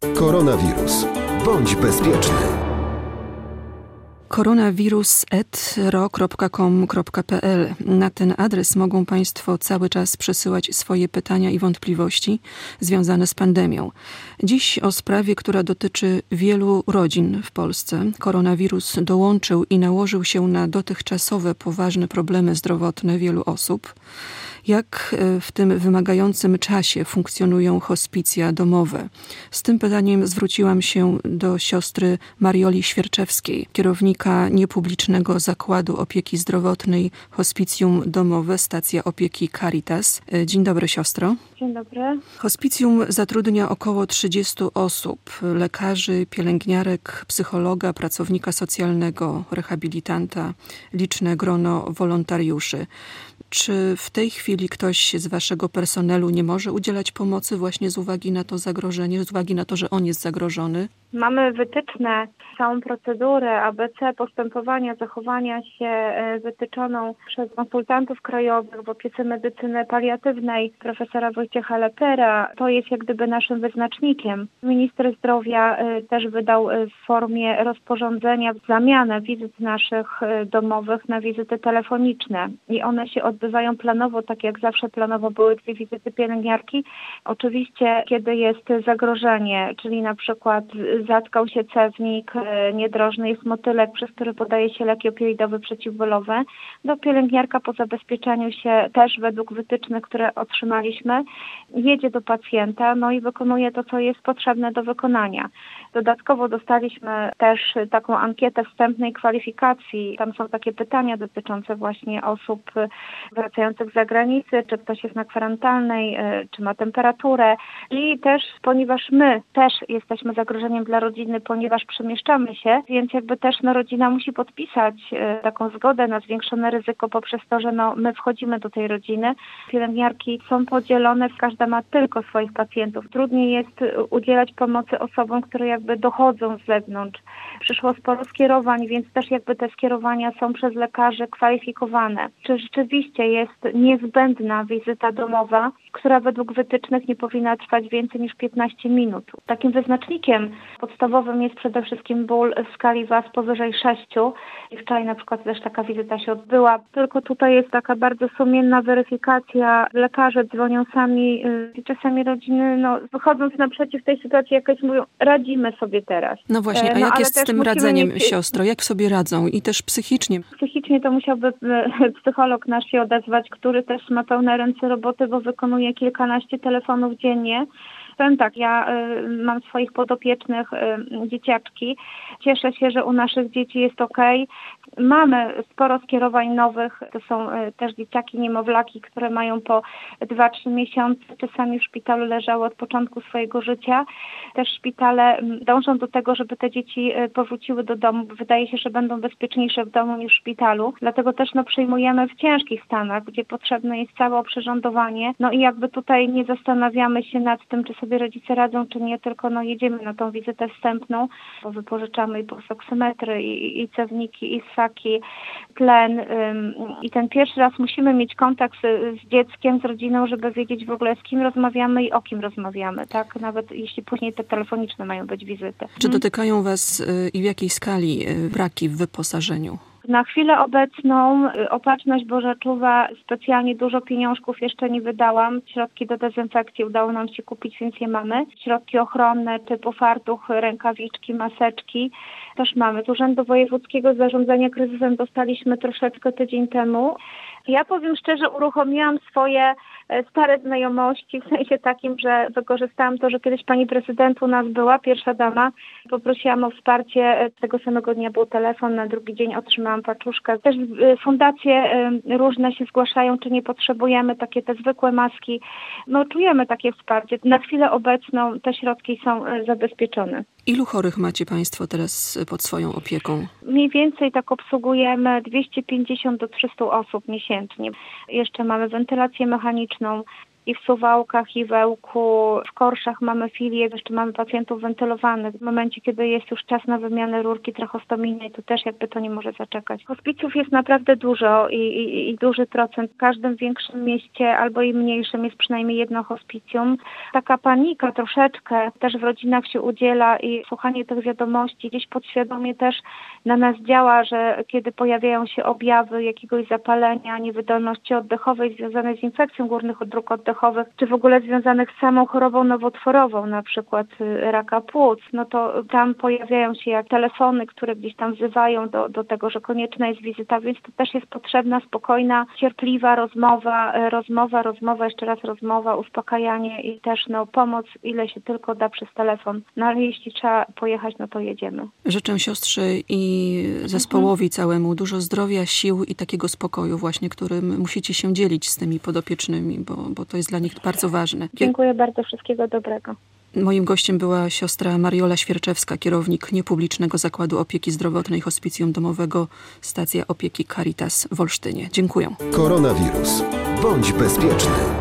Koronawirus. Bądź bezpieczny koronawirus.ro.com.pl. Na ten adres mogą Państwo cały czas przesyłać swoje pytania i wątpliwości związane z pandemią. Dziś o sprawie, która dotyczy wielu rodzin w Polsce. Koronawirus dołączył i nałożył się na dotychczasowe poważne problemy zdrowotne wielu osób jak e, w tym wymagającym czasie funkcjonują hospicja domowe. Z tym pytaniem zwróciłam się do siostry Marioli Świerczewskiej, kierownika niepublicznego zakładu opieki zdrowotnej Hospicjum Domowe, stacja opieki Caritas. E, dzień dobry siostro. Dzień dobry. Hospicjum zatrudnia około 30 osób, lekarzy, pielęgniarek, psychologa, pracownika socjalnego, rehabilitanta, liczne grono wolontariuszy. Czy w tej chwili ktoś z waszego personelu nie może udzielać pomocy właśnie z uwagi na to zagrożenie, z uwagi na to, że on jest zagrożony? Mamy wytyczne, całą procedurę ABC postępowania, zachowania się e, wytyczoną przez konsultantów krajowych w opiece medycyny paliatywnej profesora Wojciecha Lepera. To jest jak gdyby naszym wyznacznikiem. Minister zdrowia e, też wydał e, w formie rozporządzenia zamianę wizyt naszych domowych na wizyty telefoniczne i one się odbywają planowo, tak jak zawsze planowo były dwie wizyty pielęgniarki. Oczywiście, kiedy jest zagrożenie, czyli na przykład zatkał się cewnik, e, niedrożny jest motylek, przez który podaje się leki opioidowe przeciwbólowe. Do pielęgniarka po zabezpieczeniu się też według wytycznych, które otrzymaliśmy, jedzie do pacjenta, no i wykonuje to, co jest potrzebne do wykonania. Dodatkowo dostaliśmy też taką ankietę wstępnej kwalifikacji. Tam są takie pytania dotyczące właśnie osób wracających z zagranicy, czy ktoś jest na kwarantannej, e, czy ma temperaturę. I też, ponieważ my też jesteśmy zagrożeniem dla rodziny, ponieważ przemieszczamy się, więc jakby też no, rodzina musi podpisać e, taką zgodę na zwiększone ryzyko poprzez to, że no, my wchodzimy do tej rodziny. Pielęgniarki są podzielone, każda ma tylko swoich pacjentów. Trudniej jest udzielać pomocy osobom, które jakby dochodzą z zewnątrz. Przyszło sporo skierowań, więc też jakby te skierowania są przez lekarzy kwalifikowane. Czy rzeczywiście jest niezbędna wizyta domowa, która według wytycznych nie powinna trwać więcej niż 15 minut. Takim wyznacznikiem podstawowym jest przede wszystkim ból w skali WAS powyżej 6. I wczoraj na przykład też taka wizyta się odbyła. Tylko tutaj jest taka bardzo sumienna weryfikacja. Lekarze dzwonią sami y, i czasami rodziny, no, wychodząc naprzeciw tej sytuacji, jakoś mówią, radzimy sobie teraz. No właśnie, a e, no, jak jest z tym radzeniem, mieć... siostro? Jak sobie radzą? I też psychicznie? Psychicznie to musiałby y, psycholog nasz się odezwać, który też ma pełne ręce roboty, bo wykonuje kilkanaście telefonów dziennie tak, ja y, mam swoich podopiecznych y, dzieciaczki. Cieszę się, że u naszych dzieci jest ok. Mamy sporo skierowań nowych. To są y, też dzieciaki, niemowlaki, które mają po 2-3 miesiące. Czasami w szpitalu leżały od początku swojego życia. Też szpitale dążą do tego, żeby te dzieci powróciły do domu. Wydaje się, że będą bezpieczniejsze w domu niż w szpitalu. Dlatego też no, przyjmujemy w ciężkich stanach, gdzie potrzebne jest całe oprzyrządowanie. No i jakby tutaj nie zastanawiamy się nad tym, czy sobie sobie rodzice radzą, czy nie, tylko no jedziemy na tą wizytę wstępną, bo wypożyczamy i pulsoksymetry, i, i cewniki, i ssaki, tlen i ten pierwszy raz musimy mieć kontakt z, z, dzieckiem, z rodziną, żeby wiedzieć w ogóle z kim rozmawiamy i o kim rozmawiamy, tak? Nawet jeśli później te telefoniczne mają być wizyty. Czy dotykają Was y, i w jakiej skali y, braki w wyposażeniu? Na chwilę obecną y, opatrzność Boża Czuwa specjalnie dużo pieniążków jeszcze nie wydałam. Środki do dezynfekcji udało nam się kupić, więc je mamy. Środki ochronne typu fartuch, rękawiczki, maseczki też mamy. Z Urzędu Wojewódzkiego Zarządzania Kryzysem dostaliśmy troszeczkę tydzień temu. Ja powiem szczerze, uruchomiłam swoje stare znajomości w sensie takim, że wykorzystałam to, że kiedyś pani prezydent u nas była, pierwsza dama. Poprosiłam o wsparcie. E, tego samego dnia był telefon, na drugi dzień otrzymałam paczuszkę. Też e, fundacje różne się zgłaszają, czy nie potrzebujemy takie te zwykłe maski. No czujemy takie wsparcie. Na chwilę obecną te środki są zabezpieczone. Ilu chorych macie Państwo teraz pod swoją opieką? Mniej więcej tak obsługujemy 250 do 300 osób miesięcznie. Jeszcze mamy wentylację mechaniczną, i w Suwałkach, i w Ełku, w Korszach mamy filię, jeszcze mamy pacjentów wentylowanych. W momencie, kiedy jest już czas na wymianę rurki trachostomijnej, to też jakby to nie może zaczekać. Hospicjów jest naprawdę dużo i, i, i duży procent. W każdym większym mieście albo i mniejszym jest przynajmniej jedno hospicjum. Taka panika troszeczkę też w rodzinach się udziela i słuchanie tych wiadomości gdzieś podświadomie też na nas działa, że kiedy pojawiają się objawy jakiegoś zapalenia, niewydolności oddechowej związanej z infekcją górnych dróg oddechowych, czy w ogóle związanych z samą chorobą nowotworową, na przykład y, raka płuc, no to tam pojawiają się jak telefony, które gdzieś tam wzywają do, do tego, że konieczna jest wizyta, więc to też jest potrzebna, spokojna, cierpliwa rozmowa, y, rozmowa, rozmowa, jeszcze raz rozmowa, uspokajanie i też no, pomoc, ile się tylko da przez telefon. No ale jeśli trzeba pojechać, no to jedziemy. Życzę siostrze i zespołowi całemu dużo zdrowia, sił i takiego spokoju właśnie, którym musicie się dzielić z tymi podopiecznymi, bo, bo to jest dla nich bardzo ważne. Dziękuję bardzo, wszystkiego dobrego. Moim gościem była siostra Mariola Świerczewska, kierownik niepublicznego Zakładu Opieki Zdrowotnej Hospicjum Domowego Stacja Opieki Caritas w Olsztynie. Dziękuję. Koronawirus. Bądź bezpieczny.